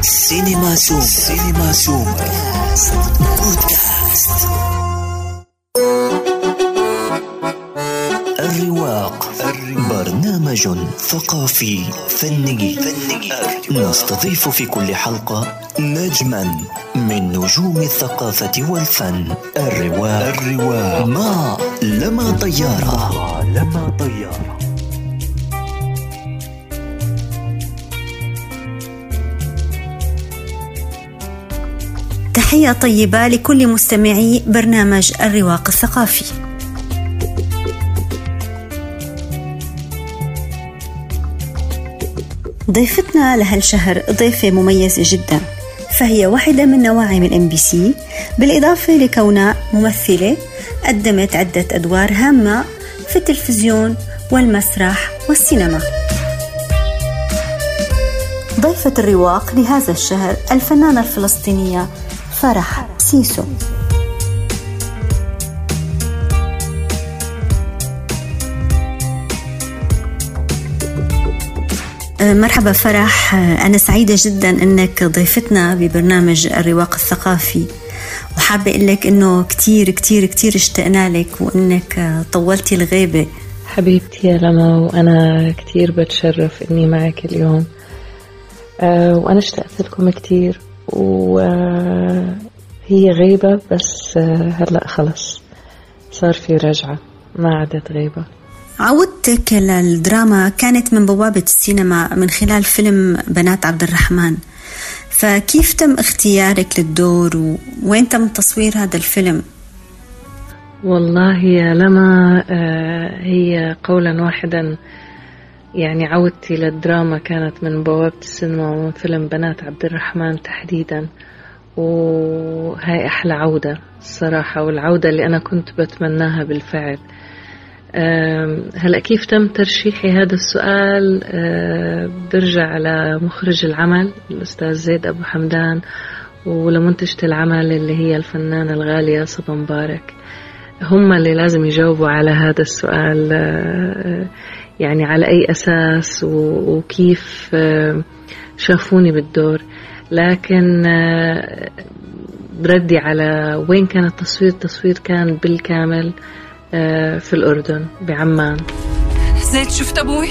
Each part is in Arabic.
سينما سوم سينما سوم بودكاست الرواق. برنامج ثقافي فني. نستضيف في كل حلقة نجما من نجوم الثقافة والفن. الرواق. الرواق ما لما طيارة. لما طيارة. تحية طيبة لكل مستمعي برنامج الرواق الثقافي. ضيفتنا لهالشهر ضيفة مميزة جدا فهي واحدة من نواعم ال MBC بالإضافة لكونها ممثلة قدمت عدة أدوار هامة في التلفزيون والمسرح والسينما ضيفة الرواق لهذا الشهر الفنانة الفلسطينية فرح. سيسو أه، مرحبا فرح. أه، أنا سعيدة جدا أنك ضيفتنا ببرنامج الرواق الثقافي. وحابة أقول لك أنه كتير كتير كتير اشتقنا لك وأنك طولتي الغيبة. حبيبتي يا لما وأنا كتير بتشرف أني معك اليوم. أه وأنا اشتقت لكم كتير. وهي غيبة بس هلأ خلص صار في رجعة ما عادت غيبة عودتك للدراما كانت من بوابة السينما من خلال فيلم بنات عبد الرحمن فكيف تم اختيارك للدور وين تم تصوير هذا الفيلم؟ والله يا لما آه، هي قولا واحدا يعني عودتي للدراما كانت من بوابة السينما ومن فيلم بنات عبد الرحمن تحديدا وهاي أحلى عودة الصراحة والعودة اللي أنا كنت بتمناها بالفعل. هلا كيف تم ترشيحي هذا السؤال؟ برجع على مخرج العمل الأستاذ زيد أبو حمدان ولمنتجة العمل اللي هي الفنانة الغالية صبا مبارك. هم اللي لازم يجاوبوا على هذا السؤال. يعني على أي أساس وكيف آه، شافوني بالدور. لكن آه، بردي على وين كان التصوير؟ التصوير كان بالكامل آه، في الأردن بعمان. زيد شفت أبوي؟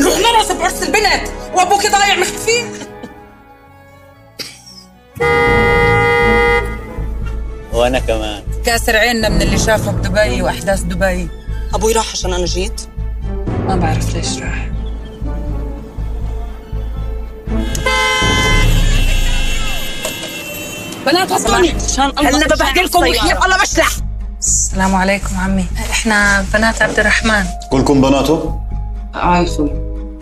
نروح نرقص بعرس البنت وأبوك ضايع مختفي وأنا كمان. كاسر عيننا من اللي شافه بدبي وأحداث دبي. أبوي راح عشان أنا جيت. ما بعرف ليش راح. بنات غطوني هلا ببهدلكم وحياة الله بشلح السلام عليكم عمي. إحنا بنات عبد الرحمن. كلكم بناته؟ عايشوا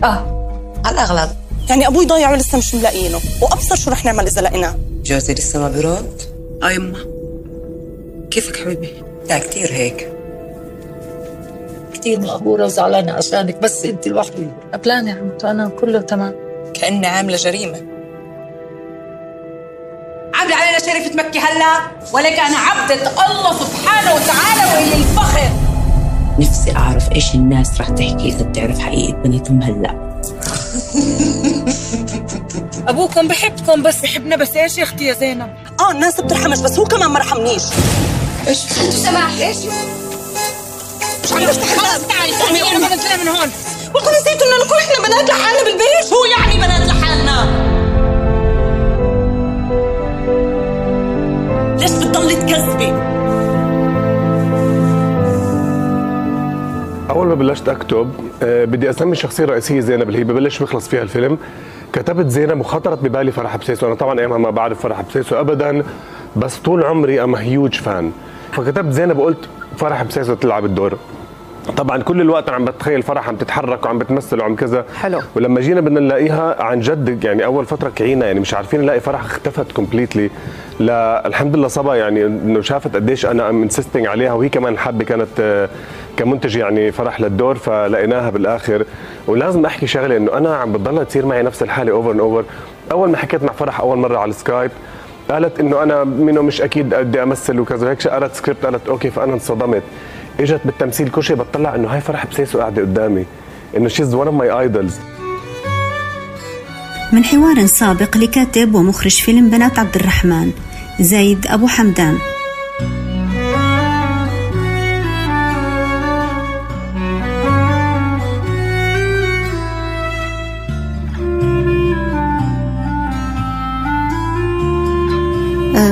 آه. على الأغلب. يعني أبوي ضايع ولسه مش ملاقيينه وأبصر شو رح نعمل إذا لقيناه. جوزي لسه ما بيرد؟ آه يما. كيفك حبيبي؟ لا كثير هيك. كثير مقهورة وزعلانة عشانك بس انت لوحدك قبلاني يا عمتو أنا كله تمام. كأني عاملة جريمة. عاملة علينا شريفة مكة هلا ولك أنا عبدة الله سبحانه وتعالى وإلي الفخر. نفسي أعرف إيش الناس رح تحكي إذا بتعرف حقيقة بنتهم هلا. أبوكم بحبكم بس بحبنا بس إيش يا أختي يا زينب؟ آه الناس بترحمش بس هو كمان ما رحمنيش. إيش؟ سماح؟ إيش؟ مش تفتح خلاص تعالي قومي قومي بدنا من هون والله نسيت انه نكون إحنا بنات لحالنا بالبيت شو يعني بنات لحالنا ليش بتضلي تكذبي أول ما بلشت أكتب آه، بدي أسمي الشخصيه الرئيسيه زينب اللي هي ببلش بيخلص فيها الفيلم. كتبت زينب وخطرت ببالي فرح بسيسو. أنا طبعا أيامها ما بعرف فرح بسيسو ابدا بس طول عمري I'm huge fan فكتبت زينب وقلت فرح بسيسو تلعب الدور. طبعا كل الوقت عم بتخيل فرح عم تتحرك وعم بتمثل وعم كذا. حلو. ولما جينا بدنا نلاقيها عن جد يعني أول فترة كعينا يعني مش عارفين نلاقي فرح اختفت completely لا الحمد لله صبا يعني إنه شافت قديش أنا I'm insisting عليها وهي كمان حابة كانت آه، committed يعني فرح للدور فلقيناها بالآخر. ولازم أحكي شغلة إنه أنا عم بتضلها تصير معي نفس الحالة over and over أول ما حكيت مع فرح أول مرة على السكايب قالت إنه أنا منه مش أكيد بدي أمثل وكذا هيك قرأت سكريبت قالت okay فأنا انصدمت. اجت بالتمثيل كل شيء بطلع إنه هاي فرح بسيسو قاعدة قدامي إنه she's one of my idols من حوار سابق لكاتب ومخرج فيلم بنات عبد الرحمن زيد أبو حمدان.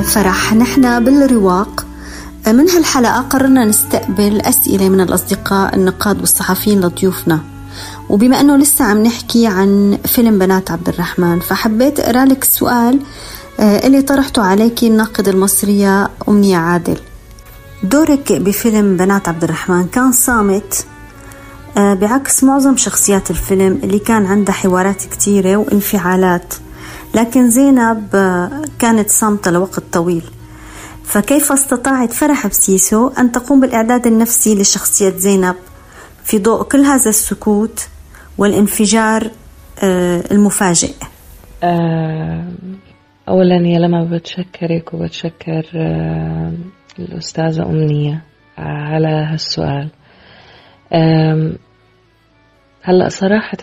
فرح نحن بالرواق. من هالحلقة قررنا نستقبل أسئلة من الأصدقاء النقاد والصحفيين لضيوفنا. وبما أنه لسه عم نحكي عن فيلم بنات عبد الرحمن فحبيت أقرأ لك السؤال آه، اللي طرحته عليك الناقد المصرية أمنية عادل. دورك بفيلم بنات عبد الرحمن كان صامت آه، بعكس معظم شخصيات الفيلم اللي كان عندها حوارات كتيرة وانفعالات. لكن زينب آه، كانت صامتة لوقت طويل. فكيف استطاعت فرح بسيسو أن تقوم بالإعداد النفسي لشخصية زينب في ضوء كل هذا السكوت والانفجار آه، المفاجئ؟ آه، أولا يا لما بتشكرك وبتشكر الأستاذة أمنية على هالسؤال. هلأ صراحة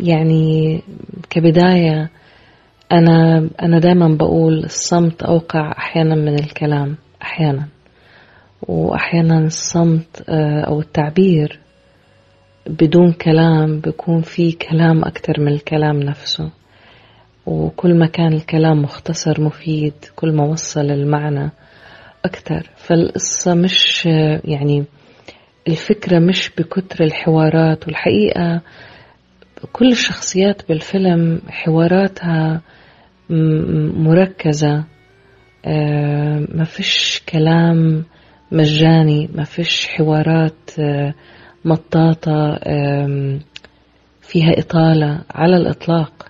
يعني كبداية أنا أنا دائما بقول الصمت أوقع أحيانا من الكلام أحيانا. وأحيانا الصمت آه، أو التعبير بدون كلام بيكون في كلام أكتر من الكلام نفسه. وكل ما كان الكلام مختصر مفيد كل ما وصل المعنى أكتر. فالقصة مش يعني الفكرة مش بكتر الحوارات. والحقيقة كل الشخصيات بالفيلم حواراتها مركزة آه، ما فيش كلام مجاني ما فيش حوارات آه، مطاطة فيها إطالة على الإطلاق.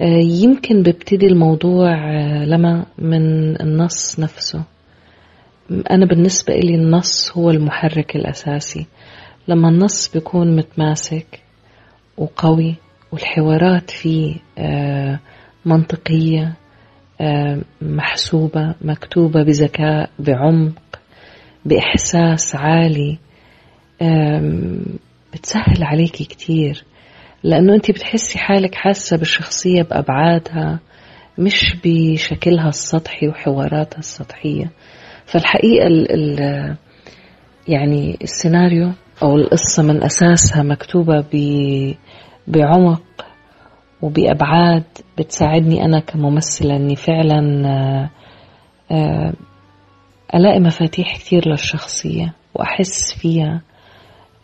آه، يمكن ببتدي الموضوع لما من النص نفسه. أنا بالنسبة إلي النص هو المحرك الأساسي. لما النص بيكون متماسك وقوي والحوارات فيه منطقية محسوبة مكتوبة بذكاء بعمق بإحساس عالي. بتسهل عليكي كتير لأنه أنت بتحسي حالك حاسة بالشخصية بأبعادها مش بشكلها السطحي وحواراتها السطحية. فالحقيقة ال ال يعني السيناريو أو القصة من أساسها مكتوبة بعمق وبأبعاد بتساعدني أنا كممثلة أني فعلا آه، آه، ألاقي مفاتيح كتير للشخصية وأحس فيها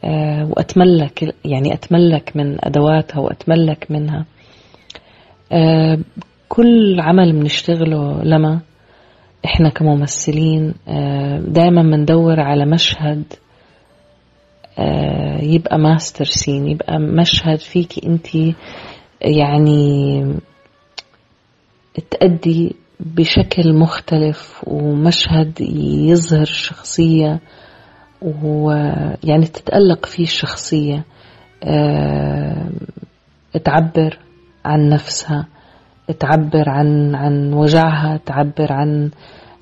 آه، وأتملك يعني أتملك من أدواتها وأتملك منها. كل عمل بنشتغله لما إحنا كممثلين دائما بندور على مشهد يبقى ماستر سين يبقى مشهد فيكي انت يعني تأدي بشكل مختلف ومشهد يظهر الشخصية ويعني تتألق فيه الشخصية آه، تعبر عن نفسها تعبر عن عن وجعها تعبر عن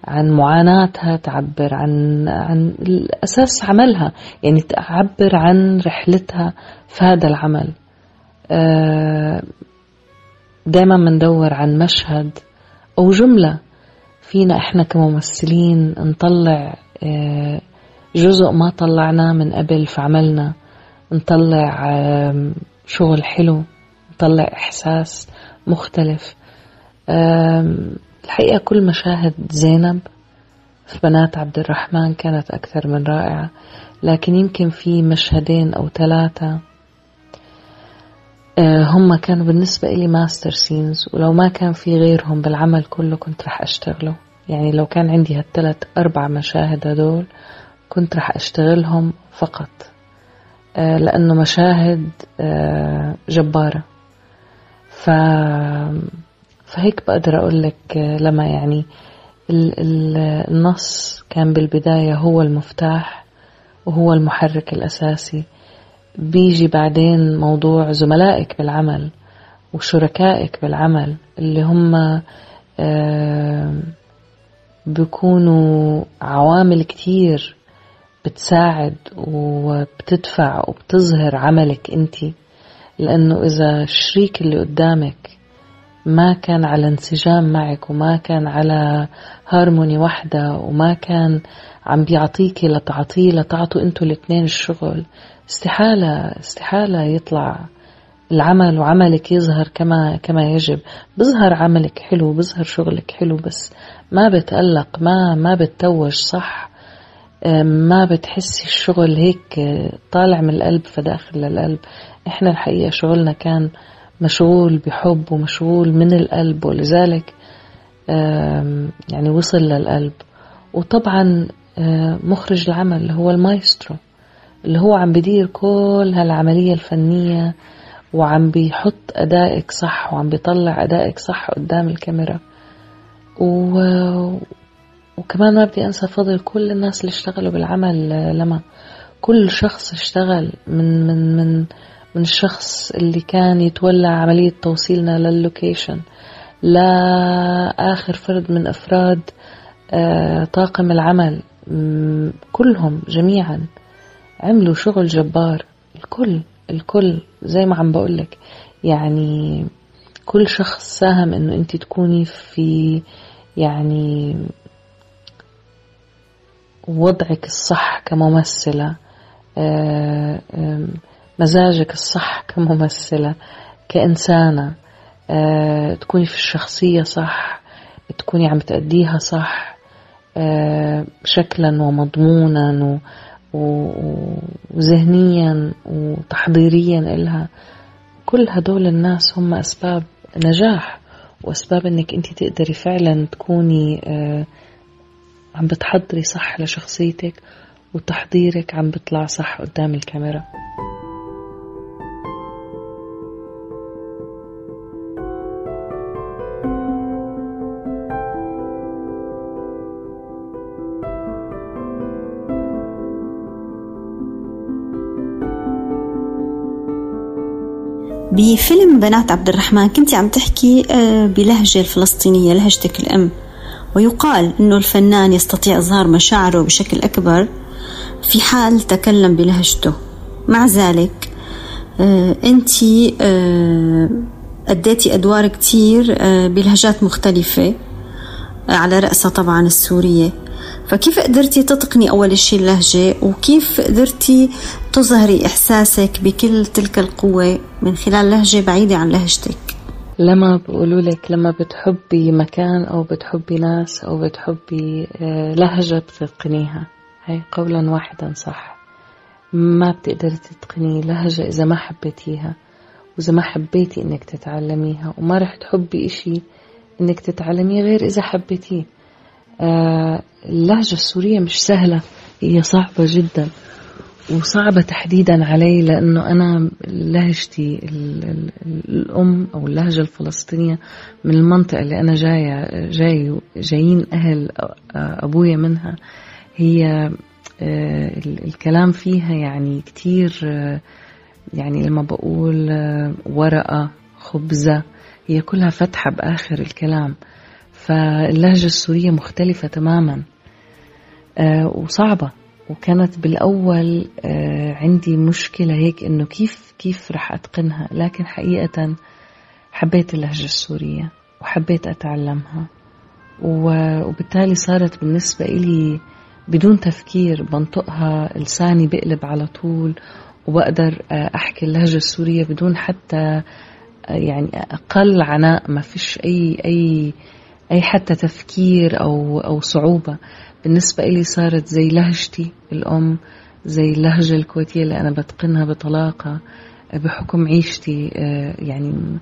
عن معاناتها تعبر عن عن الأساس عملها يعني تعبر عن رحلتها في هذا العمل. دايما بندور عن مشهد أو جملة فينا إحنا كممثلين نطلع آه، جزء ما طلعناه من قبل في عملنا نطلع شغل حلو نطلع إحساس مختلف. الحقيقة كل مشاهد زينب في بنات عبد الرحمن كانت أكثر من رائعة لكن يمكن في مشهدين أو ثلاثة آه، هم كانوا بالنسبة إلي master scenes ولو ما كان في غيرهم بالعمل كله كنت رح أشتغله يعني لو كان عندي هالثلاث أربع مشاهد هدول كنت رح أشتغلهم فقط. آه، لأنه مشاهد آه، جبارة. ف... فهيك بقدر أقول لك لما يعني النص كان بالبداية هو المفتاح وهو المحرك الأساسي. بيجي بعدين موضوع زملائك بالعمل وشركائك بالعمل اللي هم بيكونوا عوامل كتير بتساعد وبتدفع وبتظهر عملك انت. لأنه إذا الشريك اللي قدامك ما كان على انسجام معك وما كان على هارموني واحدة وما كان عم بيعطيكي لتعطيه لتعطوا أنتوا الاثنين الشغل استحالة استحالة يطلع العمل وعملك يظهر كما كما يجب. بظهر عملك حلو بظهر شغلك حلو بس ما بتألق ما ما بتتوج صح. ما بتحسي الشغل هيك طالع من القلب فداخل للقلب. إحنا الحقيقة شغلنا كان مشغول بحب ومشغول من القلب ولذلك يعني وصل للقلب. وطبعا مخرج العمل هو المايسترو. اللي هو عم بدير كل هالعملية الفنية وعم بيحط أدائك صح وعم بيطلع أدائك صح قدام الكاميرا. و... وكمان ما بدي أنسى فضل كل الناس اللي اشتغلوا بالعمل لما كل شخص اشتغل من من من من الشخص اللي كان يتولى عملية توصيلنا للوكيشن لآخر فرد من أفراد طاقم العمل كلهم جميعا. عملوا شغل جبار. الكل الكل زي ما عم بقولك. يعني كل شخص ساهم إنه انت تكوني في يعني وضعك الصح كممثلة مزاجك الصح كممثلة كإنسانة تكوني في الشخصية صح تكوني عم تأديها صح شكلا ومضمونا وذهنيا وتحضيريا إلها. كل هدول الناس هم أسباب نجاح وأسباب أنك أنت تقدري فعلا تكوني عم بتحضري صح لشخصيتك وتحضيرك عم بيطلع صح قدام الكاميرا. بفيلم بنات عبد الرحمن كنت عم تحكي بلهجة الفلسطينية لهجتك الأم. ويقال أنه الفنان يستطيع إظهار مشاعره بشكل أكبر في حال تكلم بلهجته. مع ذلك أنت أديتي أدوار كتير بلهجات مختلفة على رأسها طبعا السورية. فكيف قدرتي تتقني أول شيء اللهجة؟ وكيف قدرتي تظهري إحساسك بكل تلك القوة من خلال لهجة بعيدة عن لهجتك؟ لما بقولوا لك لما بتحبي مكان أو بتحبي ناس أو بتحبي لهجة بتتقنيها. هي قولا واحدا صح. ما بتقدري تتقني لهجة إذا ما حبيتيها وإذا ما حبيتي إنك تتعلميها وما رح تحبي إشي إنك تتعلميه غير إذا حبيتيه. اللهجة السورية مش سهلة هي صعبة جدا وصعبة تحديدا علي لأنه أنا لهجتي الأم أو اللهجة الفلسطينية من المنطقة اللي أنا جاية جاي جايين أهل أبويا منها هي الكلام فيها يعني كتير يعني لما بقول ورقة خبزة هي كلها فتحة بآخر الكلام. فاللهجة السورية مختلفة تماما وصعبة. وكانت بالأول عندي مشكلة هيك إنه كيف كيف رح أتقنها؟ لكن حقيقة حبيت اللهجة السورية وحبيت أتعلمها. وبالتالي صارت بالنسبة إلي بدون تفكير بنطقها لساني بقلب على طول وبقدر أحكي اللهجة السورية بدون حتى يعني أقل عناء. ما فيش أي أي أي حتى تفكير أو أو صعوبة. بالنسبة إلي صارت زي لهجتي الأم زي اللهجة الكويتية اللي أنا بتقنها بطلاقة بحكم عيشتي يعني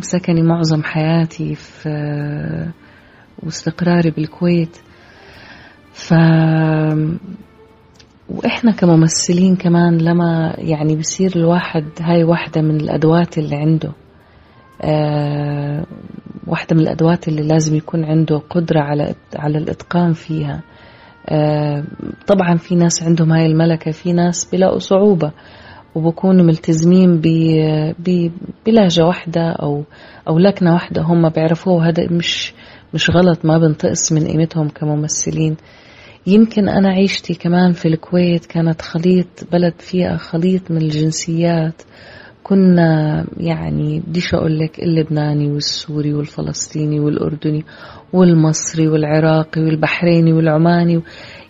سكني معظم حياتي في واستقراري بالكويت. ف وإحنا كممثلين كمان لما يعني بصير الواحد هاي واحدة من الأدوات اللي عنده. واحدة من الأدوات اللي لازم يكون عنده قدرة على على الإتقان فيها. أه طبعا في ناس عندهم هاي الملكة في ناس بيلاقوا صعوبة وبكونوا ملتزمين بلهجة واحدة أو أو لكنة واحدة هم بيعرفوه هذا مش مش غلط ما بنتقص من قيمتهم كممثلين. يمكن أنا عيشتي كمان في الكويت كانت خليط بلد فيها خليط من الجنسيات. كنا يعني بديش أقول لك اللبناني والسوري والفلسطيني والأردني والمصري والعراقي والبحريني والعماني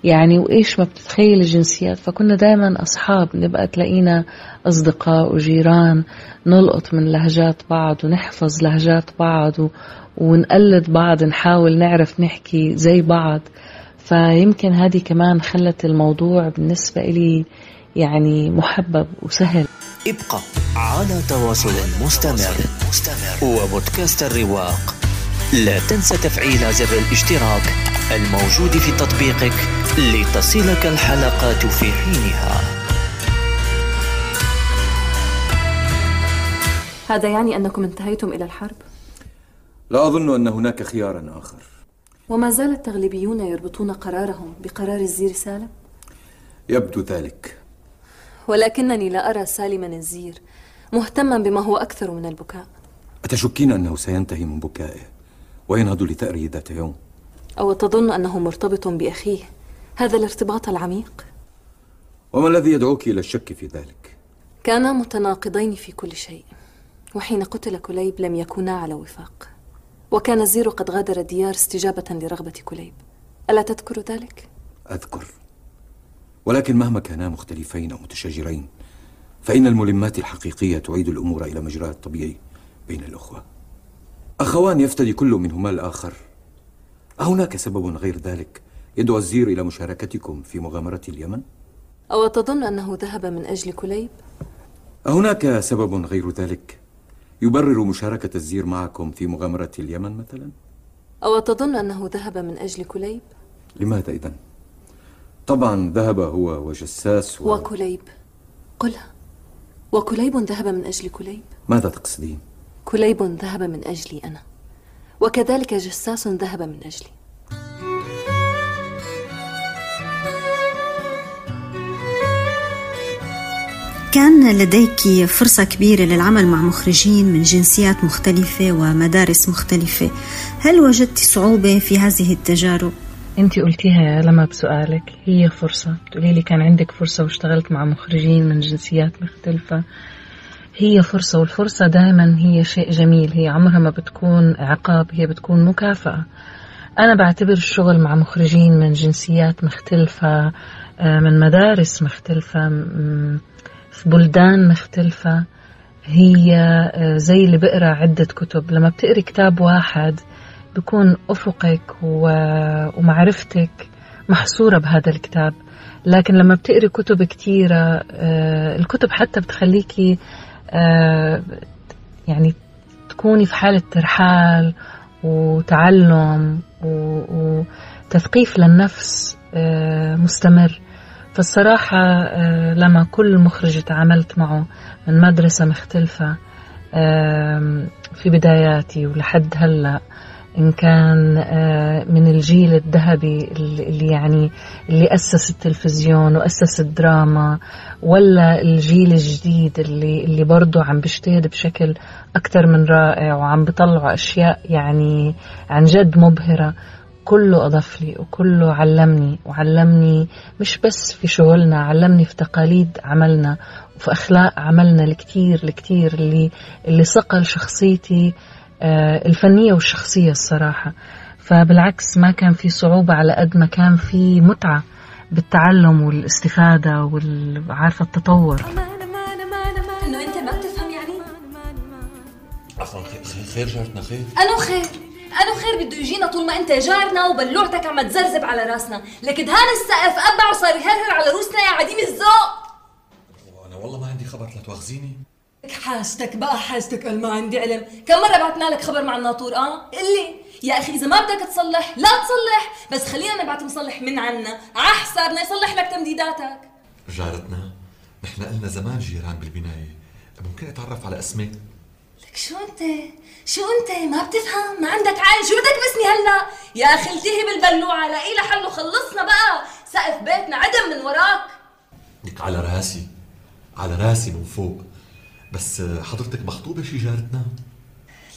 يعني وإيش ما بتتخيل الجنسيات. فكنا دائما أصحاب نبقى تلاقينا أصدقاء وجيران نلقط من لهجات بعض ونحفظ لهجات بعض ونقلد بعض نحاول نعرف نحكي زي بعض. فيمكن هذه كمان خلت الموضوع بالنسبة إلي يعني محبب وسهل. ابقى على تواصل مستمر وبودكاست الرواق لا تنسى تفعيل زر الاشتراك الموجود في تطبيقك لتصلك الحلقات في حينها هذا يعني أنكم انتهيتم إلى الحرب؟ لا أظن أن هناك خيارا آخر وما زال التغلبيون يربطون قرارهم بقرار الزير سالم؟ يبدو ذلك ولكنني لا أرى سالما الزير مهتما بما هو أكثر من البكاء. أتشكين أنه سينتهي من بكائه وينهض لثأره ذات يوم؟ أو تظن أنه مرتبط بأخيه؟ هذا الارتباط العميق؟ وما الذي يدعوك إلى الشك في ذلك؟ كانا متناقضين في كل شيء وحين قتل كليب لم يكونا على وفاق. وكان الزير قد غادر الديار استجابة لرغبة كليب. ألا تذكر ذلك؟ أذكر. ولكن مهما كانا مختلفين أو متشاجرين فإن الملمات الحقيقية تعيد الأمور إلى مجراها الطبيعي بين الأخوة أخوان يفتدي كل منهما الآخر أهناك سبب غير ذلك يدعو الزير إلى مشاركتكم في مغامرة اليمن؟ أو تظن أنه ذهب من أجل كليب؟ أهناك سبب غير ذلك يبرر مشاركة الزير معكم في مغامرة اليمن مثلا؟ أو تظن أنه ذهب من أجل كليب؟ لماذا إذن؟ طبعا ذهب هو وجساس و... وكليب. قلها وكليب ذهب من أجل كليب؟ ماذا تقصدين؟ كليب ذهب من أجلي أنا. وكذلك جساس ذهب من أجلي. كان لديك فرصة كبيرة للعمل مع مخرجين من جنسيات مختلفة ومدارس مختلفة. هل وجدت صعوبة في هذه التجارب؟ انت قلتيها لما بسؤالك هي فرصة. تقولي لي كان عندك فرصة واشتغلت مع مخرجين من جنسيات مختلفة. هي فرصة والفرصة دائما هي شيء جميل. هي عمرها ما بتكون عقاب هي بتكون مكافأة. أنا بعتبر الشغل مع مخرجين من جنسيات مختلفة آه، من مدارس مختلفة في بلدان مختلفة. هي آه، زي اللي بقرأ عدة كتب. لما بتقري كتاب واحد بكون أفقك ومعرفتك محصورة بهذا الكتاب. لكن لما بتقري كتب كثيرة آه، الكتب حتى بتخليكي آه، يعني تكوني في حالة ترحال وتعلم وتثقيف للنفس آه، مستمر. فالصراحة لما كل مخرج تعاملت معه من مدرسة مختلفة في بداياتي ولحد هلأ إن كان آه، من الجيل الذهبي اللي يعني اللي أسس التلفزيون وأسس الدراما ولا الجيل الجديد اللي اللي برضه عم بيجتهد بشكل أكثر من رائع وعم بيطلعوا أشياء يعني عن جد مبهرة. كله أضاف لي وكله علمني وعلمني مش بس في شغلنا علمني في تقاليد عملنا وفي أخلاق عملنا الكتير الكتير اللي اللي صقل شخصيتي الفنية والشخصية الصراحة. فبالعكس ما كان في صعوبة على قد ما كان في متعة بالتعلم والاستفادة وعارفة التطور. إنه أنت ما بتفهم يعني؟ عفوا خير جارتنا خير. انو خير. انو خير بده يجينا طول ما أنت جارنا وبلوعتك عم تزرزب على راسنا. لك دهان السقف ابع وصار يهرهر على روسنا يا عديم الذوق. أنا والله ما عندي خبر لا تواخذيني. حاجتك بقى حاجتك قال ما عندي علم. كم مرة بعتنا لك خبر مع الناطور آه؟ قلي يا أخي إذا ما بدك تصلح لا تصلح. بس خلينا نبعت مصلح من عنا. على حسابنا يصلح لك تمديداتك. جارتنا نحن قلنا زمان جيران بالبناية. ممكن أتعرف على اسمك لك شو أنت؟ شو أنت؟ ما بتفهم. ما عندك عين. شو بدك بسني هلا؟ يا أخي التهي بالبلوعة. لاقي لها حل وخلصنا بقى. سقف بيتنا عدم من وراك. لك على راسي. على راسي من فوق. بس حضرتك مخطوبة شي جارتنا؟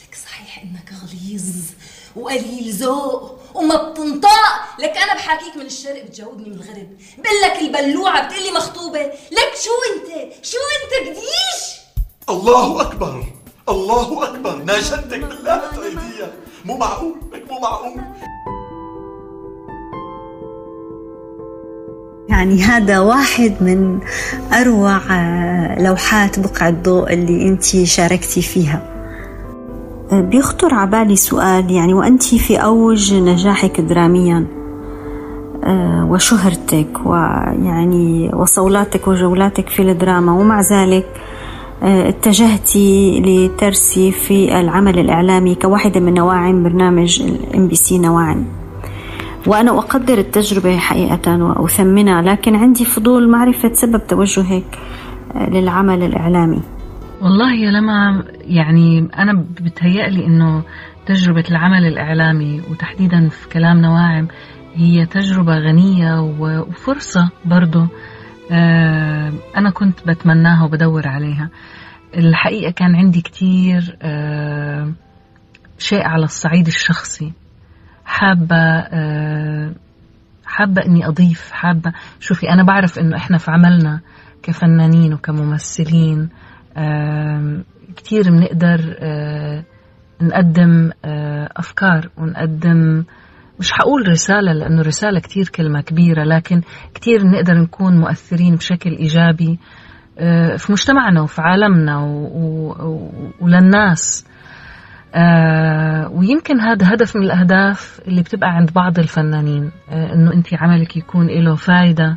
لك صحيح إنك غليظ وقليل ذوق وما بتنطق. لك أنا بحاكيك من الشرق بتجاوبني من الغرب. بقول لك البلوعة بتقلي مخطوبة. لك شو أنت؟ شو أنت قديش الله أكبر الله أكبر. ناشدتك بالله تعيديها مو معقول مو معقول. يعني هذا واحد من أروع آه، لوحات بقعة ضوء اللي أنت شاركتي فيها. آه، بيخطر عبالي سؤال يعني وأنت في أوج نجاحك دراميا آه، وشهرتك ويعني وصولاتك وجولاتك في الدراما ومع ذلك اتجهتي لترسي في العمل الإعلامي كواحدة من نواعم برنامج ال MBC نواعم وأنا أقدر التجربة حقيقة وأثمنها لكن عندي فضول معرفة سبب توجهك آه، للعمل الإعلامي. والله يا لما يعني أنا بتهيألي إنه تجربة العمل الإعلامي وتحديدا في كلام نواعم هي تجربة غنية وفرصة برضو آه، أنا كنت بتمناها وبدور عليها. الحقيقة كان عندي كتير آه، شيء على الصعيد الشخصي. حابة آه، حابة إني أضيف حابة شوفي أنا بعرف إنه إحنا في عملنا كفنانين وكممثلين كتير بنقدر آه، نقدم آه، أفكار ونقدم مش حقول رسالة لأنه رسالة كتير كلمة كبيرة لكن كتير نقدر نكون مؤثرين بشكل إيجابي في مجتمعنا وفي عالمنا وللناس. آه ويمكن هذا هدف من الأهداف اللي بتبقى عند بعض الفنانين آه إنه أنت عملك يكون له فايدة.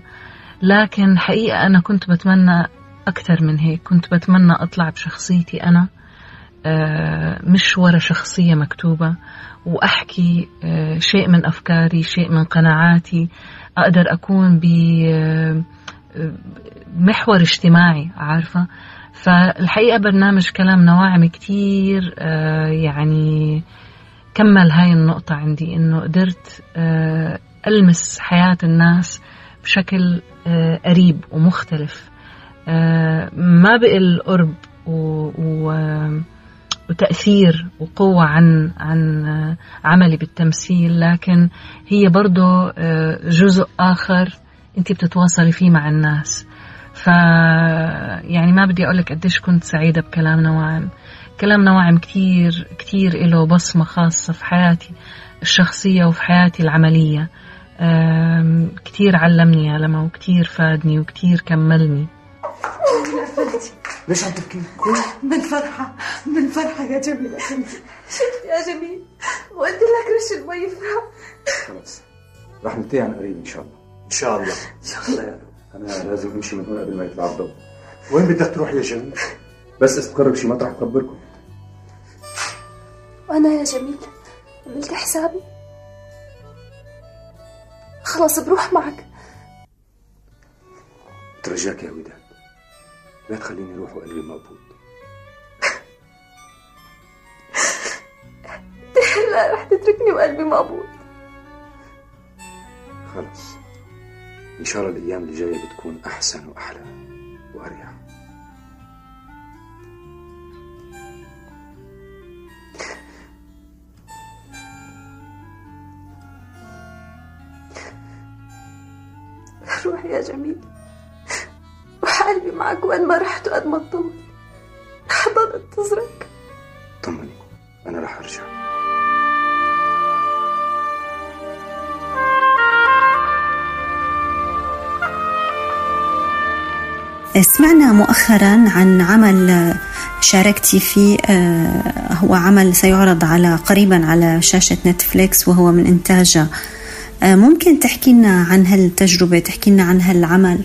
لكن حقيقة أنا كنت بتمنى أكثر من هيك كنت بتمنى أطلع بشخصيتي أنا آه مش ورا شخصية مكتوبة وأحكي آه شيء من أفكاري شيء من قناعاتي أقدر أكون بمحور آه، اجتماعي عارفة؟ فالحقيقة برنامج كلام نواعم كتير آه، يعني كمل هاي النقطة عندي إنه قدرت آه، ألمس حياة الناس بشكل آه، قريب ومختلف. ما بقل قرب وتأثير وقوة عن عن عملي بالتمثيل لكن هي برضه جزء آخر أنت بتتواصلي فيه مع الناس. ف يعني ما بدي أقول لك قديش كنت سعيدة بكلام نواعم كلام نواعم كتير كتير له بصمة خاصة في حياتي الشخصية وفي حياتي العملية. كتير علمني يا لما وكتير فادني وكتير كملني. ليش عم تبكي؟ من فرحة من فرحة يا جميل. شفت يا جميل وقلت لك رش المي خلاص رح ننتهي عن قريب إن شاء الله. إن شاء الله. إن شاء الله. يا رب أنا لازم أمشي من هون قبل ما يطلع الضوء وين بدك تروح يا جميل؟ بس استقر بشي مطرح بخبركم وأنا يا جميل عملت حسابي. خلص بروح معك. ترجاك يا وداد. لا تخليني أروح وقلبي مقبوض هلا رح تتركني وقلبي مقبوض خلص إن شاء الله الأيام اللي جاية بتكون أحسن وأحلى وأريح. روح يا جميل. وحالي معك وين ما رحت وقد ما تطول. حابب انتظرك مؤخرا عن عمل شاركتي فيه آه، هو عمل سيعرض على قريبا على شاشة نتفليكس وهو من إنتاجه آه، ممكن تحكي لنا عن هالتجربة تحكي لنا عن هالعمل؟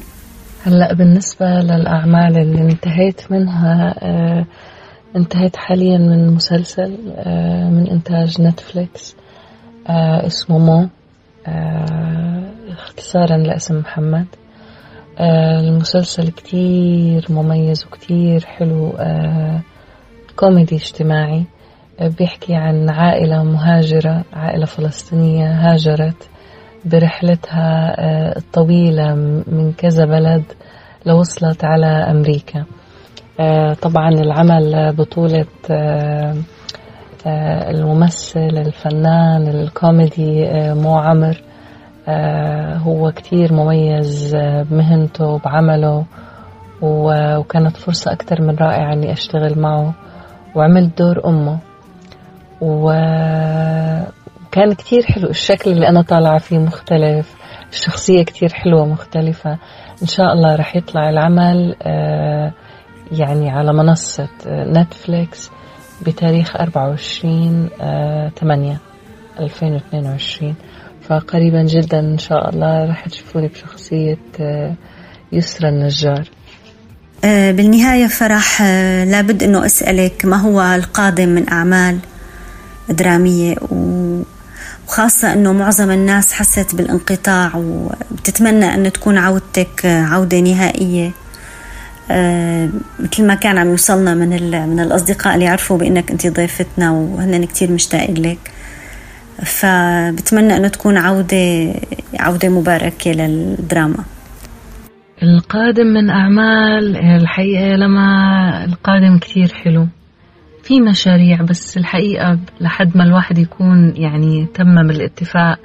هلأ بالنسبة للأعمال اللي انتهيت منها آه، انتهيت حاليا من مسلسل من إنتاج نتفليكس اسمه مو اختصارا لاسم محمد. المسلسل كتير مميز وكتير حلو آه، كوميدي اجتماعي آه، بيحكي عن عائلة مهاجرة عائلة فلسطينية هاجرت برحلتها الطويلة من كذا بلد لوصلت على أمريكا. طبعا العمل بطولة الممثل الفنان الكوميدي مو عمر آه، هو كتير مميز آه، بمهنته وبعمله وكانت فرصة أكثر من رائعة إني أشتغل معه وعملت دور أمه. وكان كتير حلو الشكل اللي أنا طالعة فيه مختلف الشخصية كتير حلوة مختلفة. إن شاء الله رح يطلع العمل آه، يعني على منصة نتفليكس بتاريخ 24 8 2022 فقريبا جدا إن شاء الله رح تشوفوني بشخصية آه، يسرى النجار آه، بالنهاية فرح لابد أنه أسألك ما هو القادم من أعمال درامية؟ وخاصة أنه معظم الناس حست بالانقطاع وبتتمنى أن تكون عودتك عودة نهائية. آه، مثل ما كان عم يوصلنا من من الأصدقاء اللي يعرفوا بأنك أنت ضيفتنا وهن كتير مشتاقين لك. فبتمنى أنه تكون عودة عودة مباركة للدراما. القادم من أعمال الحقيقة لما القادم كتير حلو. في مشاريع بس الحقيقة لحد ما الواحد يكون يعني تمم الاتفاق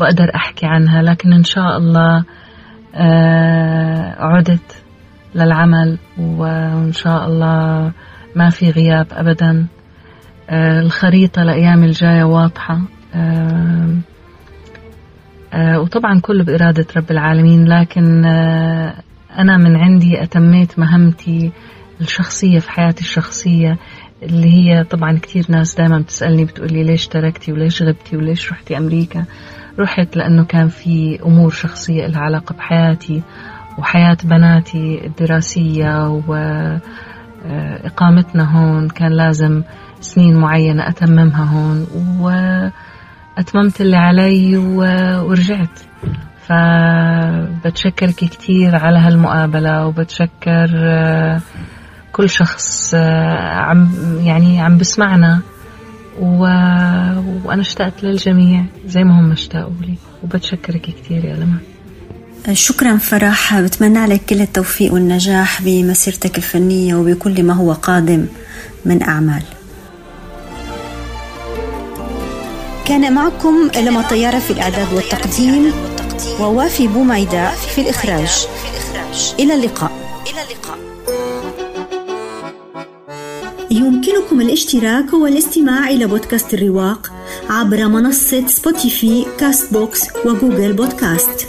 بقدر أحكي عنها لكن إن شاء الله آه، عدت للعمل وإن شاء الله ما في غياب أبدا. آه، الخريطة الأيام الجاية واضحة. وطبعا كله بإرادة رب العالمين لكن أنا من عندي أتميت مهمتي الشخصية في حياتي الشخصية اللي هي طبعا كتير ناس دائما بتسألني بتقولي ليش تركتي وليش غبتي وليش رحتي أمريكا؟ رحت لأنه كان في أمور شخصية لها علاقة بحياتي وحياة بناتي الدراسية وإقامتنا هون كان لازم سنين معينة أتممها هون وأتممت اللي علي ورجعت. فبتشكرك كتير على هالمقابلة وبتشكر كل شخص عم يعني عم بسمعنا. و... وأنا اشتقت للجميع زي ما هم اشتاقوا لي. وبتشكرك كثير يا لما شكرا فرح. بتمنى لك كل التوفيق والنجاح بمسيرتك الفنية وبكل ما هو قادم من أعمال. كان معكم لمى طيارة في الإعداد والتقديم ووافي بوميداء في الإخراج. إلى اللقاء. يمكنكم الاشتراك والاستماع إلى بودكاست الرواق عبر منصة سبوتيفي كاست بوكس وجوجل بودكاست.